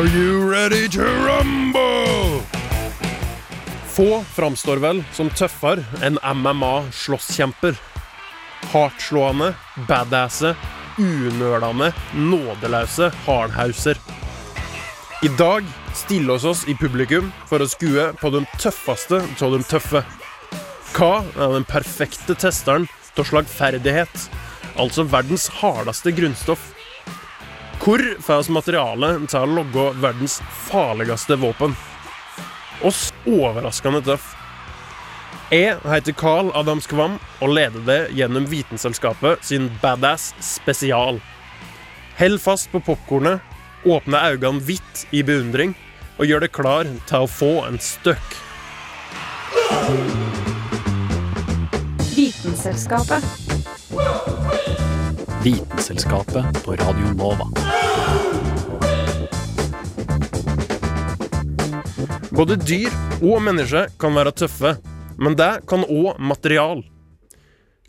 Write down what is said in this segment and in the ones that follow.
Are you ready to rumble? Få framstår vel som tøffere enn MMA-slåsskjemper. Hardtslående, badasse, unølende, nådeløse hardhauser. I dag stiller oss oss i publikum for å skue på de tøffeste av de tøffe. Hva er den perfekte testeren av slagferdighet? Altså verdens hardeste grunnstoff. Hvor får vi materiale til å logge verdens farligste våpen? Oss overraskende tøff. Jeg heter Carl Adams Kvam og leder det gjennom Vitenselskapet sin Badass spesial. Hold fast på popkornet, åpne øynene vidt i beundring og gjør deg klar til å få en støkk. Vitenselskapet. Vitenselskapet på Radio Nova. Både dyr og mennesker kan være tøffe, men det kan òg material.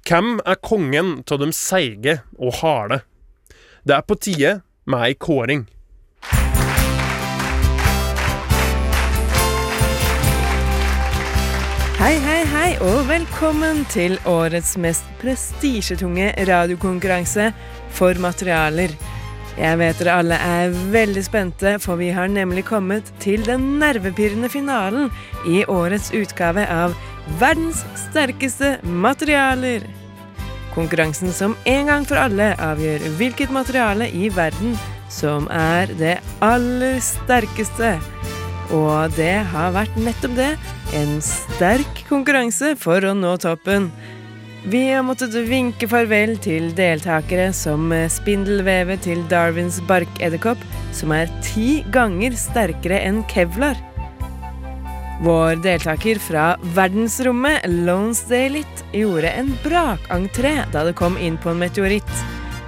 Hvem er kongen av de seige og harde? Det er på tide med ei kåring. Hei, hei, hei, og velkommen til årets mest prestisjetunge radiokonkurranse for materialer. Jeg vet dere alle er veldig spente, for vi har nemlig kommet til den nervepirrende finalen i årets utgave av Verdens sterkeste materialer. Konkurransen som en gang for alle avgjør hvilket materiale i verden som er det aller sterkeste. Og det har vært nettopp det, en sterk konkurranse for å nå toppen. Vi har måttet vinke farvel til deltakere som spindelvevet til Darwins barkedderkopp, som er ti ganger sterkere enn kevlar. Vår deltaker fra verdensrommet, Lone Dalit, gjorde en brakentré da det kom inn på en meteoritt.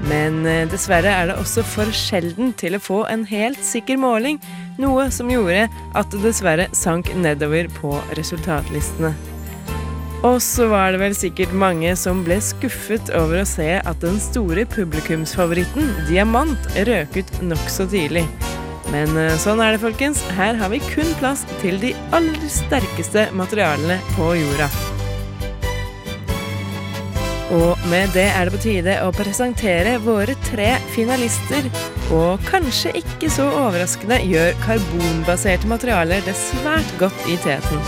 Men eh, dessverre er det også for sjelden til å få en helt sikker måling, noe som gjorde at det dessverre sank nedover på resultatlistene. Og så var det vel sikkert mange som ble skuffet over å se at den store publikumsfavoritten, Diamant, røk ut nokså tidlig. Men eh, sånn er det, folkens. Her har vi kun plass til de aller sterkeste materialene på jorda. Og med det er det på tide å presentere våre tre finalister. Og kanskje ikke så overraskende gjør karbonbaserte materialer det svært godt i teten.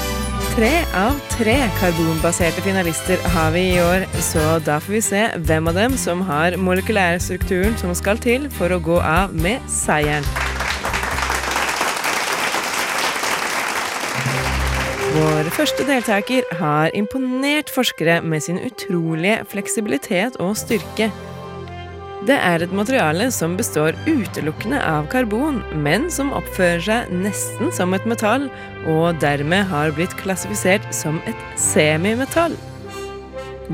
Tre av tre karbonbaserte finalister har vi i år, så da får vi se hvem av dem som har molekylærstrukturen som skal til for å gå av med seieren. Vår første deltaker har imponert forskere med sin utrolige fleksibilitet og styrke. Det er et materiale som består utelukkende av karbon, men som oppfører seg nesten som et metall, og dermed har blitt klassifisert som et semimetall.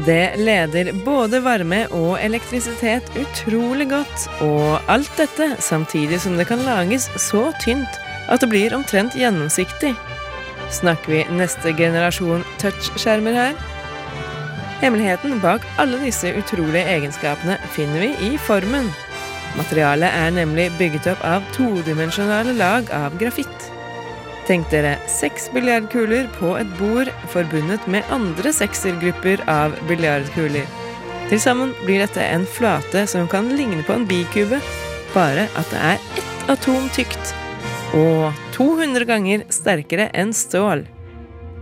Det leder både varme og elektrisitet utrolig godt, og alt dette samtidig som det kan lages så tynt at det blir omtrent gjennomsiktig. Snakker vi neste generasjon touchskjermer her? Hemmeligheten bak alle disse utrolige egenskapene finner vi i formen. Materialet er nemlig bygget opp av todimensjonale lag av grafitt. Tenk dere seks biljardkuler på et bord forbundet med andre seksergrupper av biljardkuler. Til sammen blir dette en flate som kan ligne på en bikube, bare at det er ett atom tykt og 200 ganger sterkere enn stål.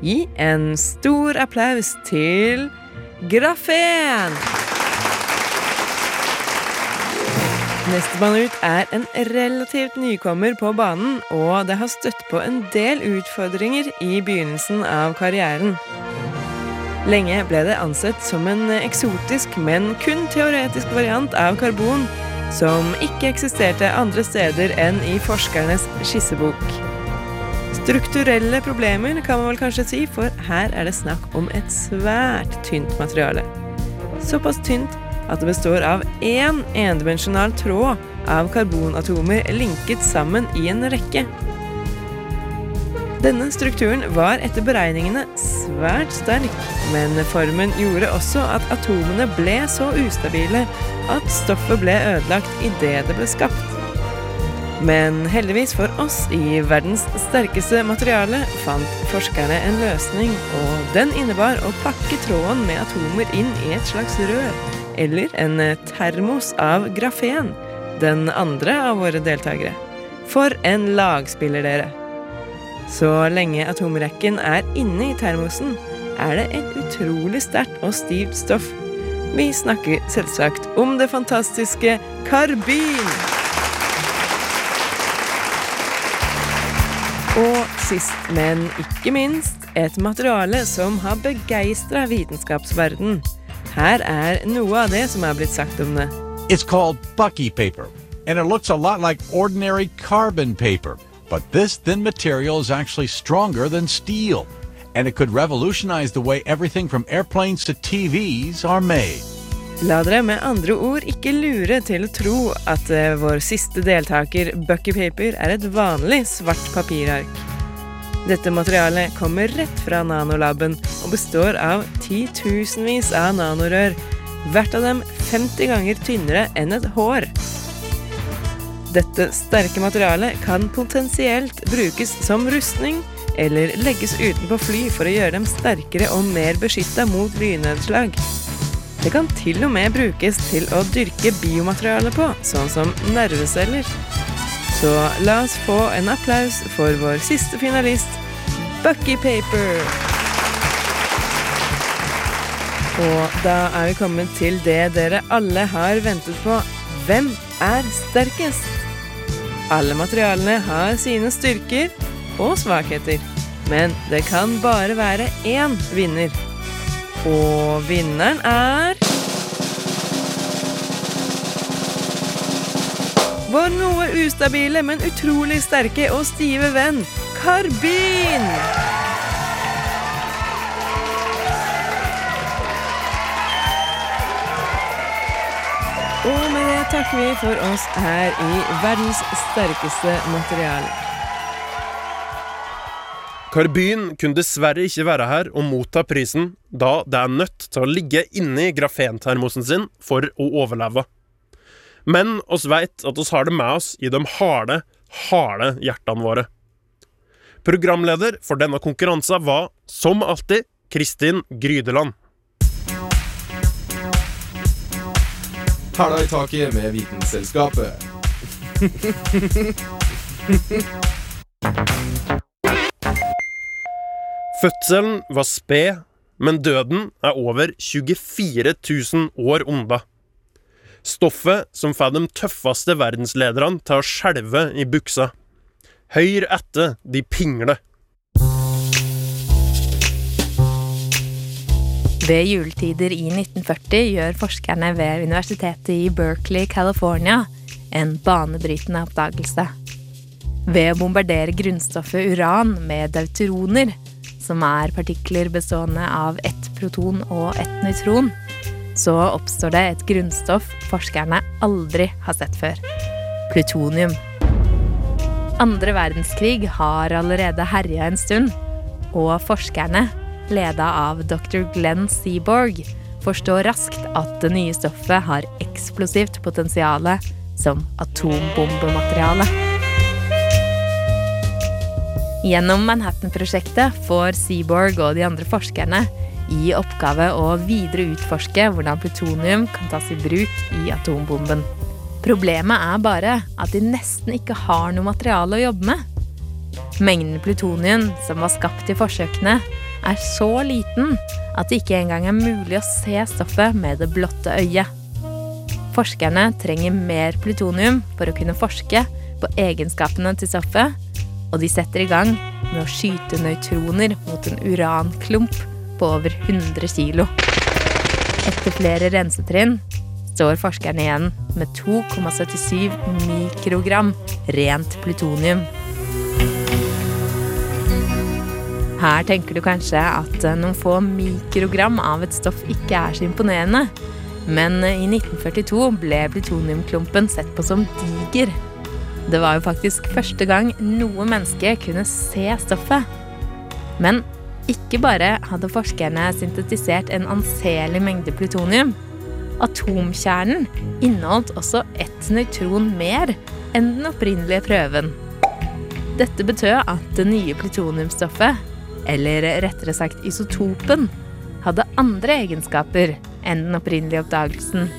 Gi en stor applaus til Grafen! Nestemann ut er en relativt nykommer på banen, og det har støtt på en del utfordringer i begynnelsen av karrieren. Lenge ble det ansett som en eksotisk, men kun teoretisk variant av karbon, som ikke eksisterte andre steder enn i forskernes skissebok. Strukturelle problemer kan man vel kanskje si, for her er det snakk om et svært tynt materiale. Såpass tynt at det består av én endimensjonal tråd av karbonatomer linket sammen i en rekke. Denne strukturen var etter beregningene svært sterk, men formen gjorde også at atomene ble så ustabile at stoffet ble ødelagt idet det ble skapt. Men heldigvis for oss i verdens sterkeste materiale fant forskerne en løsning, og den innebar å pakke tråden med atomer inn i et slags rør, eller en termos av grafen, den andre av våre deltakere. For en lagspiller, dere! Så lenge atomrekken er inne i termosen, er det et utrolig sterkt og stivt stoff. Vi snakker selvsagt om det fantastiske karbin! Sist, men ikke minst, et materiale som har begeistra vitenskapsverden. Her er noe av det som er blitt sagt om det. It's called Bucky paper, and it looks a lot like ordinary carbon paper. But this thin material is actually stronger than steel, and it could revolutionize the way everything from airplanes to TVs are made. La dere med andre ord ikke lure til å tro at eh, vår siste deltaker, Bucky Paper, er et vanlig svart papirark. Dette materialet kommer rett fra nanolaben og består av titusenvis av nanorør, hvert av dem 50 ganger tynnere enn et hår. Dette sterke materialet kan potensielt brukes som rustning, eller legges utenpå fly for å gjøre dem sterkere og mer beskytta mot lynnedslag. Det kan til og med brukes til å dyrke biomateriale på, sånn som nerveceller. Så la oss få en applaus for vår siste finalist, Bucky Paper. Og da er vi kommet til det dere alle har ventet på. Hvem er sterkest? Alle materialene har sine styrker og svakheter, men det kan bare være én vinner. Og vinneren er Vår noe ustabile, men utrolig sterke og stive venn Karbin! Og med det takker vi for oss her i verdens sterkeste materiale. Karbyn kunne dessverre ikke være her og motta prisen, da det er nødt til å ligge inni grafentermosen sin for å overleve. Men oss veit at oss har det med oss i de harde, harde hjertene våre. Programleder for denne konkurransen var, som alltid, Kristin Grydeland. Hæla i taket med Vitenselskapet. Fødselen var sped, men døden er over 24 000 år unna. Stoffet som får de tøffeste verdenslederne til å skjelve i buksa. Høyr etter de pingler. Ved juletider i 1940 gjør forskerne ved universitetet i Berkeley, California, en banebrytende oppdagelse. Ved å bombardere grunnstoffet uran med deuteroner, som er partikler bestående av ett proton og ett nøytron, så oppstår det et grunnstoff forskerne aldri har sett før. Plutonium. Andre verdenskrig har allerede herja en stund, og forskerne, leda av dr. Glenn Seaborg, forstår raskt at det nye stoffet har eksplosivt potensial som atombombemateriale. Gjennom Manhattan-prosjektet får Seaborg og de andre forskerne i oppgave å videre utforske hvordan plutonium kan tas i bruk i atombomben. Problemet er bare at de nesten ikke har noe materiale å jobbe med. Mengden plutonium som var skapt i forsøkene, er så liten at det ikke engang er mulig å se stoffet med det blotte øyet. Forskerne trenger mer plutonium for å kunne forske på egenskapene til stoffet, og de setter i gang med å skyte nøytroner mot en uranklump på over 100 kilo. Etter flere rensetrinn står forskerne igjen med 2,77 mikrogram rent plutonium. Her tenker du kanskje at noen få mikrogram av et stoff ikke er så imponerende. Men i 1942 ble plutoniumklumpen sett på som diger. Det var jo faktisk første gang noe menneske kunne se stoffet. Men ikke bare hadde forskerne syntetisert en anselig mengde plutonium. Atomkjernen inneholdt også ett nøytron mer enn den opprinnelige prøven. Dette betød at det nye plutoniumstoffet, eller rettere sagt isotopen, hadde andre egenskaper enn den opprinnelige oppdagelsen.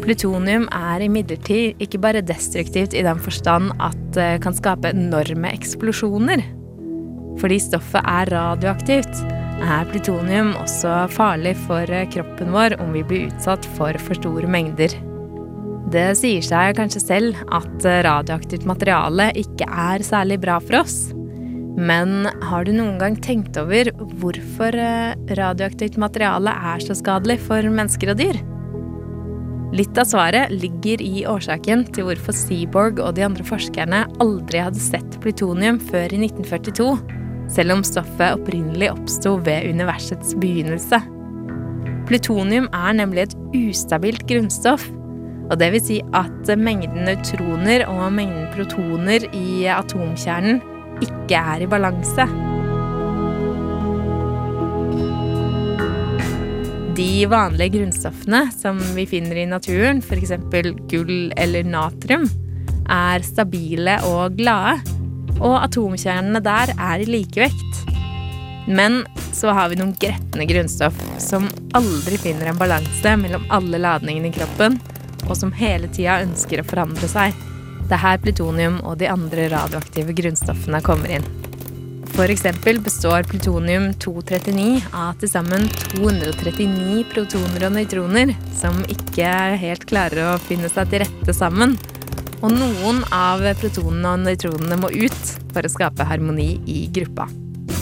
Plutonium er imidlertid ikke bare destruktivt i den forstand at det kan skape enorme eksplosjoner. Fordi stoffet er radioaktivt, er plutonium også farlig for kroppen vår om vi blir utsatt for for store mengder. Det sier seg kanskje selv at radioaktivt materiale ikke er særlig bra for oss. Men har du noen gang tenkt over hvorfor radioaktivt materiale er så skadelig for mennesker og dyr? Litt av svaret ligger i årsaken til hvorfor Seaborg og de andre forskerne aldri hadde sett plutonium før i 1942, selv om stoffet opprinnelig oppsto ved universets begynnelse. Plutonium er nemlig et ustabilt grunnstoff. Og det vil si at mengden nøytroner og mengden protoner i atomkjernen ikke er i balanse. De vanlige grunnstoffene som vi finner i naturen, f.eks. gull eller natrium, er stabile og glade, og atomkjernene der er i likevekt. Men så har vi noen gretne grunnstoff som aldri finner en balanse mellom alle ladningene i kroppen, og som hele tida ønsker å forandre seg. Det er her plutonium og de andre radioaktive grunnstoffene kommer inn. F.eks. består plutonium-239 av til sammen 239 protoner og nøytroner som ikke helt klarer å finne seg til rette sammen. Og noen av protonene og nøytronene må ut for å skape harmoni i gruppa.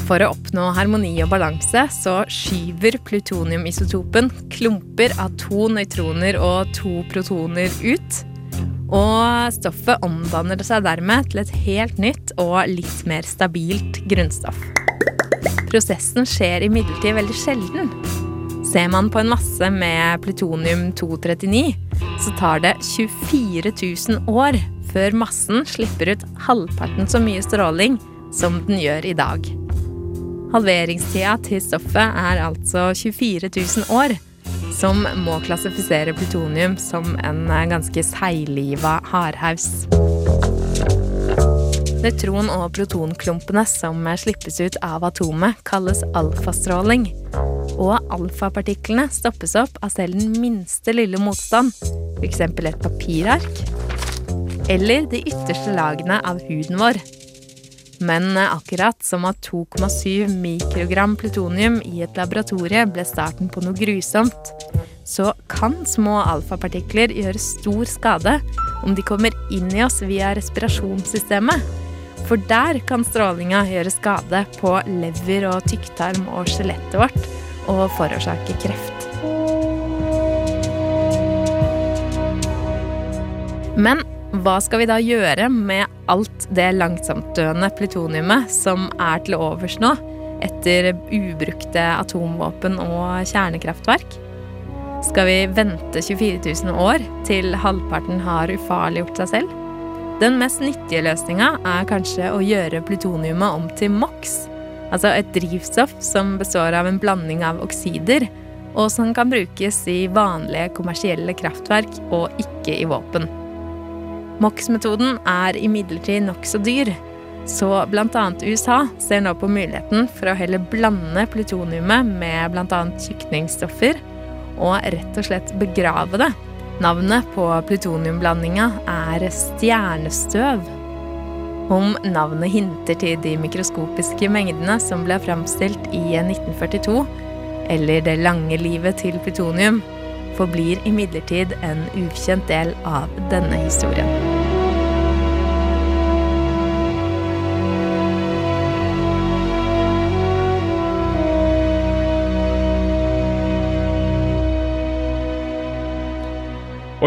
For å oppnå harmoni og balanse så skyver plutoniumisotopen klumper av to nøytroner og to protoner ut. Og stoffet omdanner seg dermed til et helt nytt og litt mer stabilt grunnstoff. Prosessen skjer imidlertid veldig sjelden. Ser man på en masse med plutonium-239, så tar det 24 000 år før massen slipper ut halvparten så mye stråling som den gjør i dag. Halveringstida til stoffet er altså 24 000 år som må klassifisere plutonium som en ganske seigliva hardhaus. Nøytron- og protonklumpene som slippes ut av atomet, kalles alfastråling. Og alfapartiklene stoppes opp av selv den minste lille motstand, f.eks. et papirark, eller de ytterste lagene av huden vår. Men akkurat som at 2,7 mikrogram plutonium i et laboratorie ble starten på noe grusomt, så kan små alfapartikler gjøre stor skade om de kommer inn i oss via respirasjonssystemet. For der kan strålinga gjøre skade på lever og tykktarm og skjelettet vårt og forårsake kreft. Men hva skal vi da gjøre med alt det langsamtdøende plutoniumet som er til overs nå, etter ubrukte atomvåpen og kjernekraftverk? Skal vi vente 24 000 år til halvparten har ufarliggjort seg selv? Den mest nyttige løsninga er kanskje å gjøre plutoniumet om til MOX. Altså et drivstoff som består av en blanding av oksider, og som kan brukes i vanlige kommersielle kraftverk og ikke i våpen. MOX-metoden er imidlertid nokså dyr, så bl.a. USA ser nå på muligheten for å heller blande plutoniumet med bl.a. tykningsstoffer, og rett og slett begrave det. Navnet på plutoniumblandinga er stjernestøv. Om navnet hinter til de mikroskopiske mengdene som ble framstilt i 1942, eller det lange livet til plutonium, forblir imidlertid en ukjent del av denne historien.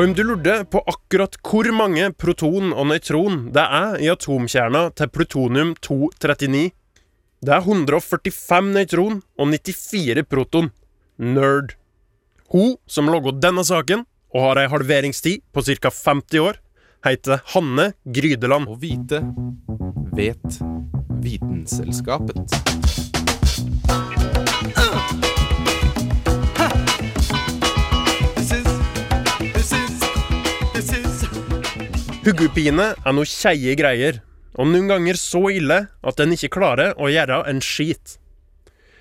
Og om du lurte på akkurat hvor mange proton og nøytron det er i atomkjerna til plutonium 239 Det er 145 nøytron og 94 proton. Nerd. Hun som laga denne saken, og har ei halveringstid på ca. 50 år, heter Hanne Grydeland. Å vite vet Vitenselskapet. Huggupine er noe keie greier, og noen ganger så ille at en ikke klarer å gjøre en skit.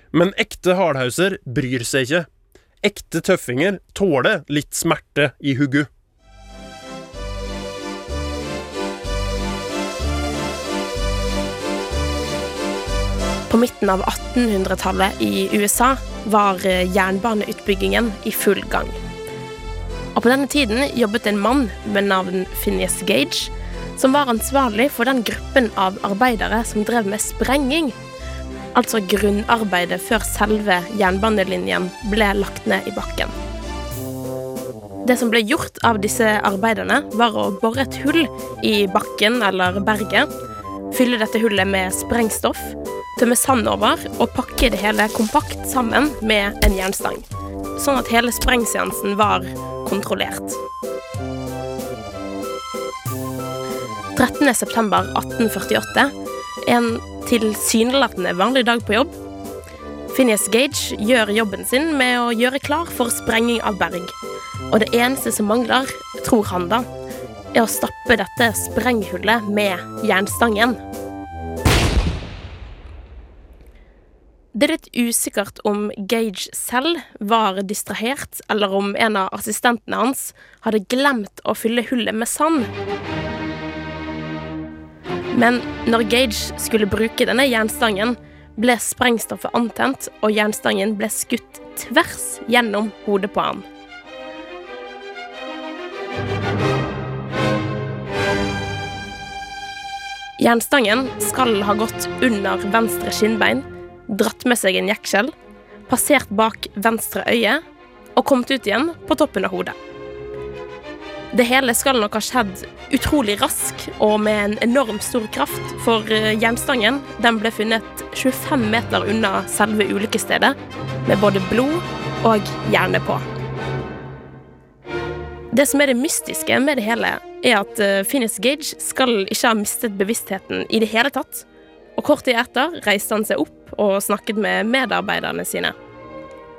Men ekte hardhauser bryr seg ikke. Ekte tøffinger tåler litt smerte i huggu. På midten av 1800-tallet i USA var eh, jernbaneutbyggingen i full gang. Og på denne tiden jobbet en mann med navn Phineas Gage, som var ansvarlig for den gruppen av arbeidere som drev med sprenging. Altså grunnarbeidet før selve jernbanelinjen ble lagt ned i bakken. Det som ble gjort av disse arbeiderne, var å bore et hull i bakken eller berget, fylle dette hullet med sprengstoff, tømme sand over og pakke det hele kompakt sammen med en jernstang. Sånn at hele sprengseansen var kontrollert. 13.9.1848 er en tilsynelatende vanlig dag på jobb. Phineas Gage gjør jobben sin med å gjøre klar for sprenging av berg. Og det eneste som mangler, tror han da, er å stappe dette sprenghullet med jernstangen. Det er litt usikkert om Gage selv var distrahert, eller om en av assistentene hans hadde glemt å fylle hullet med sand. Men når Gage skulle bruke denne jernstangen, ble sprengstoffet antent, og jernstangen ble skutt tvers gjennom hodet på han. Jernstangen skal ha gått under venstre skinnbein, dratt med seg en jekkskjell, passert bak venstre øye og kommet ut igjen på toppen av hodet. Det hele skal nok ha skjedd utrolig rask og med en enormt stor kraft, for eh, jernstangen den ble funnet 25 meter unna selve ulykkesstedet, med både blod og hjerne på. Det som er det mystiske med det hele, er at eh, Gage skal ikke ha mistet bevisstheten i det hele tatt. Og kort tid etter reiste han seg opp og snakket med medarbeiderne sine.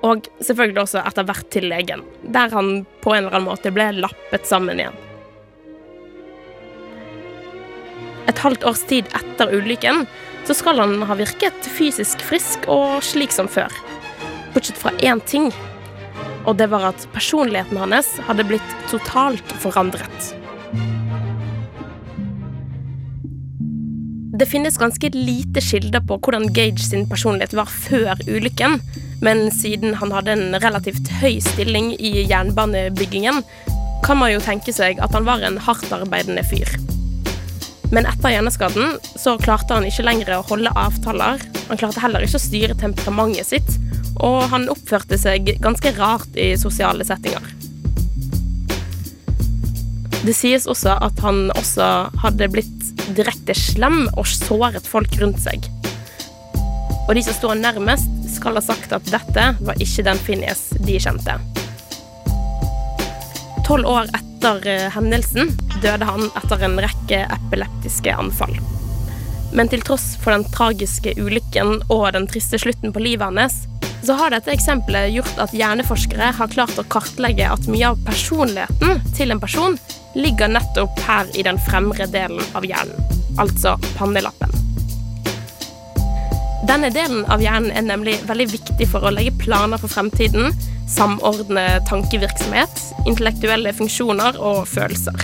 Og selvfølgelig også etter hvert til legen, der han på en eller annen måte ble lappet sammen igjen. Et halvt års tid etter ulykken så skal han ha virket fysisk frisk og slik som før. Bortsett fra én ting, og det var at personligheten hans hadde blitt totalt forandret. Det finnes ganske lite kilder på hvordan Gage sin personlighet var før ulykken, men siden han hadde en relativt høy stilling i jernbanebyggingen, kan man jo tenke seg at han var en hardtarbeidende fyr. Men etter hjerneskaden så klarte han ikke lenger å holde avtaler. Han klarte heller ikke å styre temperamentet sitt, og han oppførte seg ganske rart i sosiale settinger. Det sies også at han også hadde blitt direkte slem og såret folk rundt seg. Og de som står nærmest, skal ha sagt at dette var ikke den Phineas de kjente. Tolv år etter eh, hendelsen døde han etter en rekke epileptiske anfall. Men til tross for den tragiske ulykken og den triste slutten på livet hans, så har dette eksempelet gjort at hjerneforskere har klart å kartlegge at mye av personligheten til en person ligger nettopp her i den fremre delen av hjernen, altså pannelappen. Denne delen av hjernen er nemlig veldig viktig for å legge planer for fremtiden, samordne tankevirksomhet, intellektuelle funksjoner og følelser.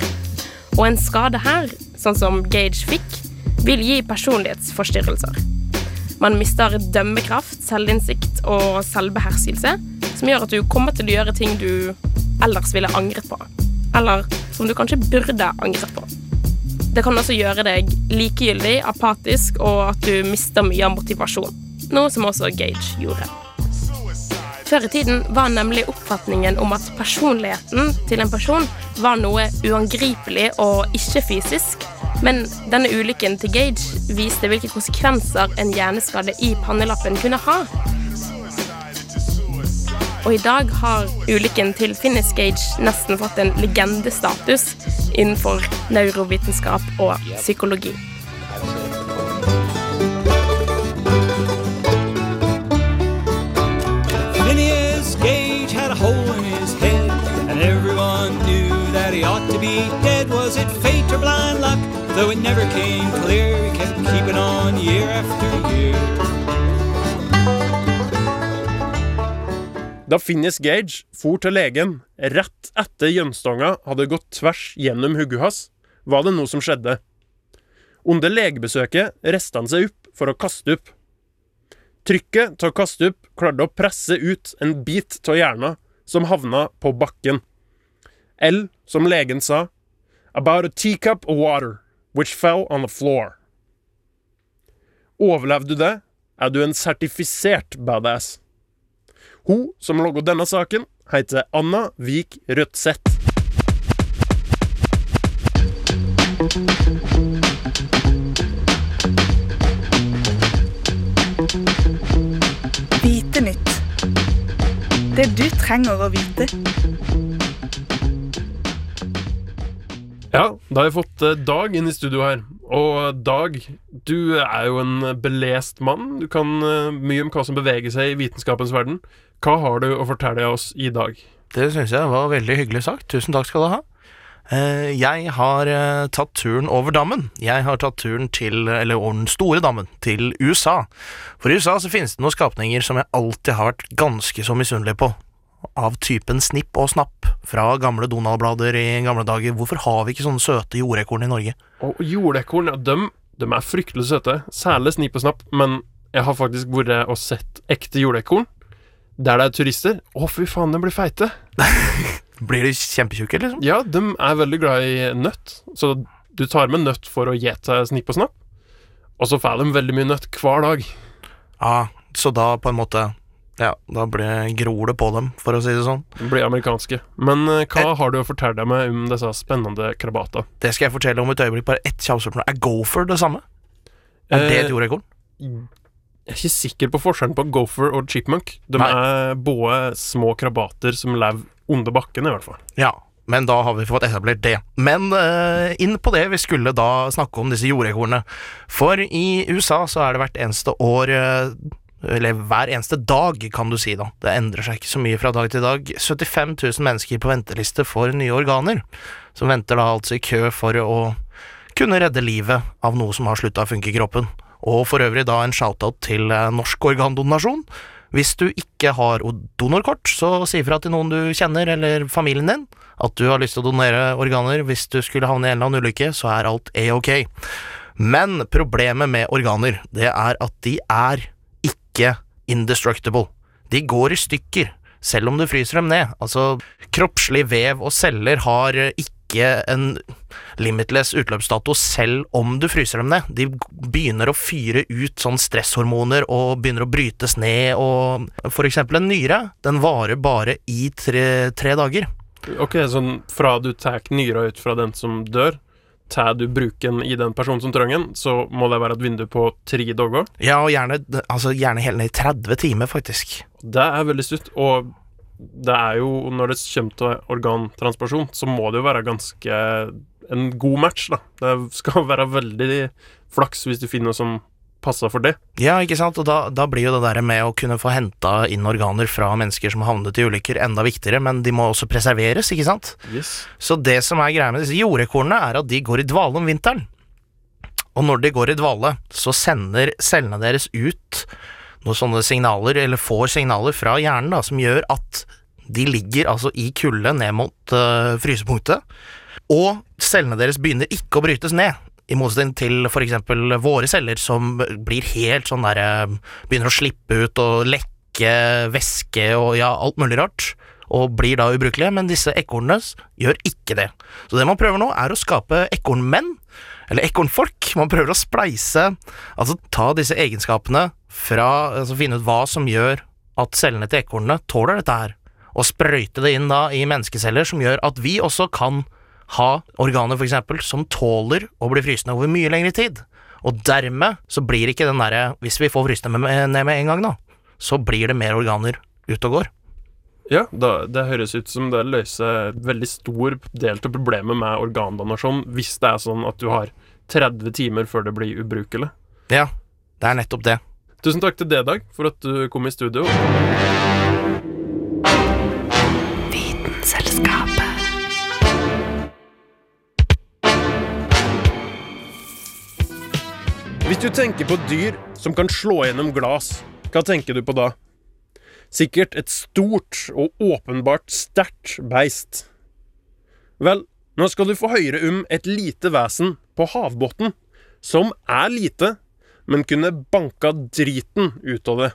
Og en skade her, sånn som Gage fikk, vil gi personlighetsforstyrrelser. Man mister dømmekraft, selvinnsikt og selvbeherskelse, som gjør at du kommer til å gjøre ting du ellers ville angret på. Eller som du kanskje burde angret på. Det kan også gjøre deg likegyldig, apatisk, og at du mister mye av motivasjon. Noe som også Gage gjorde. Før i tiden var nemlig oppfatningen om at personligheten til en person var noe uangripelig og ikke fysisk. Men denne ulykken til Gage viste hvilke konsekvenser en hjerneskade i pannelappen kunne ha. Og i dag har ulykken til Finnish Gage nesten fått en legendestatus innenfor neurovitenskap og psykologi. Phineas Gage had a hole in his head, and everyone knew that he ought to be dead. Was it blind luck? Though it never came clear, he kept keeping on year after year. Da Finnis Gage for til legen rett etter gjønstonga hadde gått tvers gjennom hodet hans, var det noe som skjedde. Under legebesøket reiste han seg opp for å kaste opp. Trykket til å kaste opp klarte å presse ut en bit av hjerna som havna på bakken. Eller, som legen sa, about a teacup of water which fell on the floor. Overlevde du det, er du en sertifisert badass. Hun som laga denne saken, heter Anna Vik Rødseth. Vite nytt. Det du trenger å vite. Ja, da har jeg fått eh, Dag inn i studio her. Og Dag, du er jo en belest mann. Du kan eh, mye om hva som beveger seg i vitenskapens verden. Hva har du å fortelle oss i dag? Det syns jeg var veldig hyggelig sagt. Tusen takk skal du ha. Eh, Jeg har eh, tatt turen over dammen. Jeg har tatt turen til, eller over den store dammen, til USA. For i USA så finnes det noen skapninger som jeg alltid har vært ganske så misunnelig på. Av typen snipp og snapp fra gamle Donald-blader i gamle dager. Hvorfor har vi ikke sånne søte jordekorn i Norge? Og jordekorn, ja, dem, dem er fryktelig søte. Særlig snipp og Snapp. Men jeg har faktisk vært og sett ekte jordekorn. Der det er turister. Å, fy faen, de blir feite. Blir de kjempetjukke, liksom? Ja, de er veldig glad i nøtt. Så du tar med nøtt for å gjete Snipp og Snapp. Og så får de veldig mye nøtt hver dag. Ja, så da på en måte Ja, da blir, gror det på dem, for å si det sånn. De blir amerikanske. Men hva hva har du å fortelle meg om disse spennende krabata? Det skal jeg fortelle om et øyeblikk. Bare ett kjapt spørsmål. Er gopher det samme? Er det et Eh, jordekorn? Jeg er ikke sikker på forskjellen på gopher og chipmunk. De Nei. er både små krabater som lever under bakken, i hvert fall. Ja, men da har vi fått etablert det. Men uh, inn på det, vi skulle da snakke om disse jordekornene. For i USA så er det hvert eneste år uh, eller hver eneste dag, kan du si, da. Det endrer seg ikke så mye fra dag til dag. 75 000 mennesker på venteliste for nye organer, som venter da altså i kø for å kunne redde livet av noe som har slutta å funke i kroppen. Og for øvrig da en shoutout til eh, norsk organdonasjon. Hvis du ikke har donorkort, så si ifra til noen du kjenner eller familien din at du har lyst til å donere organer. Hvis du skulle havne i en eller annen ulykke, så er alt a-ok. Men problemet med organer, det er at de er ikke indestructible. De går i stykker, selv om du fryser dem ned. Altså, kroppslig vev og celler har ikke en limitless utløpsdato selv om du fryser dem ned. De begynner å fyre ut sånn stresshormoner og begynner å brytes ned, og for eksempel en nyre, den varer bare i tre, tre dager. Ok, sånn fra du tar nyra ut fra den som dør, tar du bruken i den personen som trenger den, så må det være et vindu på tre dager. Ja, og gjerne, altså, gjerne helt ned i 30 timer, faktisk. Det er veldig stutt, og det er jo, når det kommer til organtransplasjon, så må det jo være ganske en god match, da. Det skal være veldig flaks hvis du finner noe som passer for det. Ja, ikke sant, og da, da blir jo det der med å kunne få henta inn organer fra mennesker som har havnet i ulykker, enda viktigere, men de må også preserveres, ikke sant? Yes. Så det som er greia med disse jordekornene, er at de går i dvale om vinteren. Og når de går i dvale, så sender cellene deres ut noen sånne signaler, eller får signaler fra hjernen, da, som gjør at de ligger altså i kulde ned mot uh, frysepunktet, og cellene deres begynner ikke å brytes ned. I motsetning til eksempel våre celler, som blir helt sånn derre Begynner å slippe ut og lekke væske og ja, alt mulig rart. og blir da ubrukelige, men disse ekornene gjør ikke det. Så det man prøver nå, er å skape ekornmenn, eller ekornfolk. Man prøver å spleise, altså ta disse egenskapene fra, altså finne ut hva som gjør at cellene til ekornene tåler dette her, og sprøyte det inn da i menneskeceller som gjør at vi også kan ha organer for eksempel som tåler å bli frysende over mye lengre tid. Og dermed så blir ikke den derre, hvis vi får frysende med, ned med en gang da, så blir det mer organer ute og går. Ja, da, det høres ut som det løser veldig stor del av problemet med organdonasjon, hvis det er sånn at du har 30 timer før det blir ubrukelig. Ja, det er nettopp det. Tusen takk til deg, Dag, for at du kom i studio. Hvis du tenker på dyr som kan slå gjennom glass, hva tenker du på da? Sikkert et stort og åpenbart sterkt beist. Vel, nå skal du få høre om et lite vesen på havbunnen, som er lite, men kunne banka driten ut av det.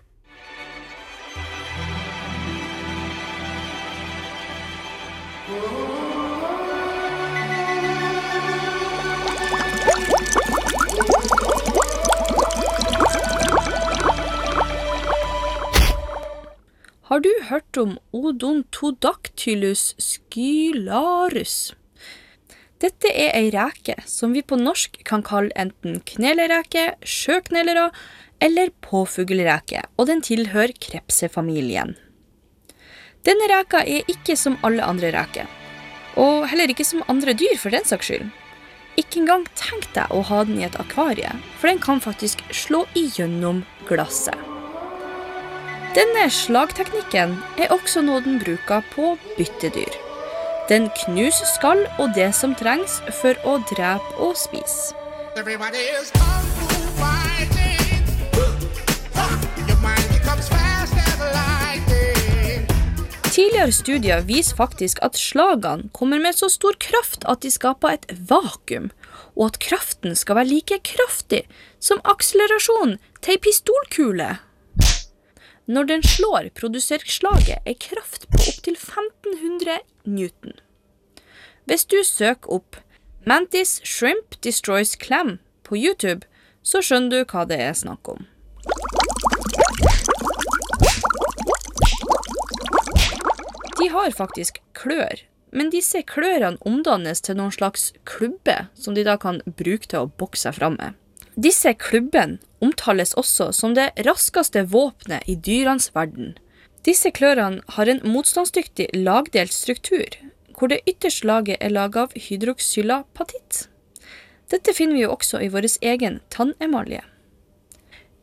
Har du hørt om Odontodactylus skylarus? Dette er ei reke som vi på norsk kan kalle enten knelereke, sjøknelere eller påfuglreke, og den tilhører krepsefamilien. Denne reka er ikke som alle andre reker, og heller ikke som andre dyr for den saks skyld. Ikke engang tenk deg å ha den i et akvarie, for den kan faktisk slå igjennom glasset. Denne slagteknikken er også noe den bruker på byttedyr. Den knuser skall og det som trengs for å drepe og spise. Tidligere studier viser faktisk at slagene kommer med så stor kraft at de skaper et vakuum, og at kraften skal være like kraftig som akselerasjonen til ei pistolkule. Når den slår, produserer slaget ei kraft på opptil 1500 newton. Hvis du søker opp 'Mantis Shrimp Destroys Clam' på YouTube, så skjønner du hva det er snakk om. De har faktisk klør, men disse klørne omdannes til noen slags klubber som de da kan bruke til å bokse seg fram med. Disse klubbene omtales også som det raskeste våpenet i dyrenes verden. Disse klørne har en motstandsdyktig lagdelt struktur, hvor det ytterste laget er laget av hydroxylapatitt. Dette finner vi jo også i vår egen tannemalje.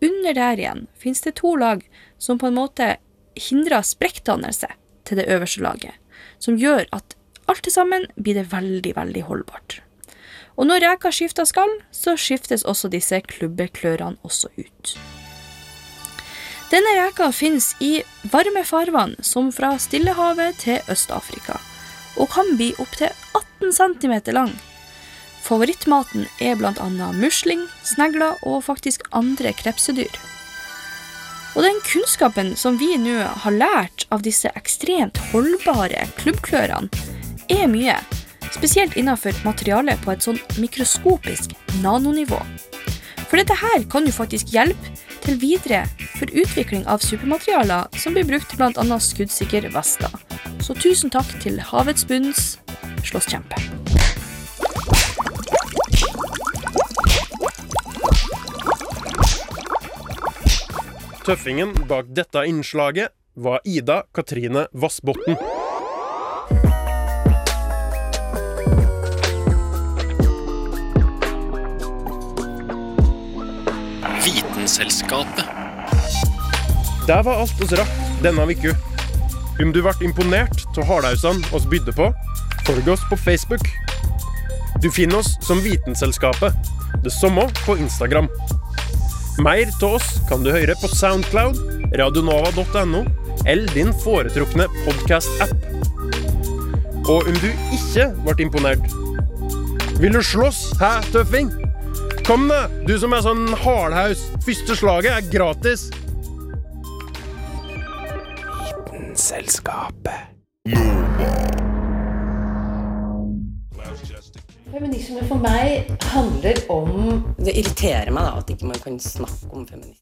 Under der igjen finnes det to lag som på en måte hindrer sprekkdannelse til det øverste laget, som gjør at alt til sammen blir det veldig, veldig holdbart. Og når reka skifter skall, så skiftes også disse klubbeklørene også ut. Denne reka finnes i varme farvann, som fra Stillehavet til Øst-Afrika, og kan bli opptil 18 cm lang. Favorittmaten er bl.a. musling, snegler og faktisk andre krepsedyr. Og den kunnskapen som vi nå har lært av disse ekstremt holdbare klubbklørene, er mye, spesielt innenfor materiale på et sånn mikroskopisk nanonivå. For dette her kan jo faktisk hjelpe til videre for utvikling av supermaterialer som blir brukt til bl.a. skuddsikre vester. Så tusen takk til havets bunns slåsskjempe. Tøffingen bak dette innslaget var Ida Katrine Vassbotn. Vitenselskapet. Det var alt oss rakk denne uka. Om du ble imponert av hardhausene oss bydde på, følg oss på Facebook. Du finner oss som Vitenselskapet. Det samme på Instagram. Mer av oss kan du høre på Soundcloud, radionova.no eller din foretrukne podkast-app. Og om du ikke ble imponert Vil du slåss, hæ, tøffing? Kom, da, du som er sånn hardhaus. Første slaget er gratis. Vitenselskapet. Feminisme for meg handler om Det irriterer meg da at ikke man kan snakke om feminisme.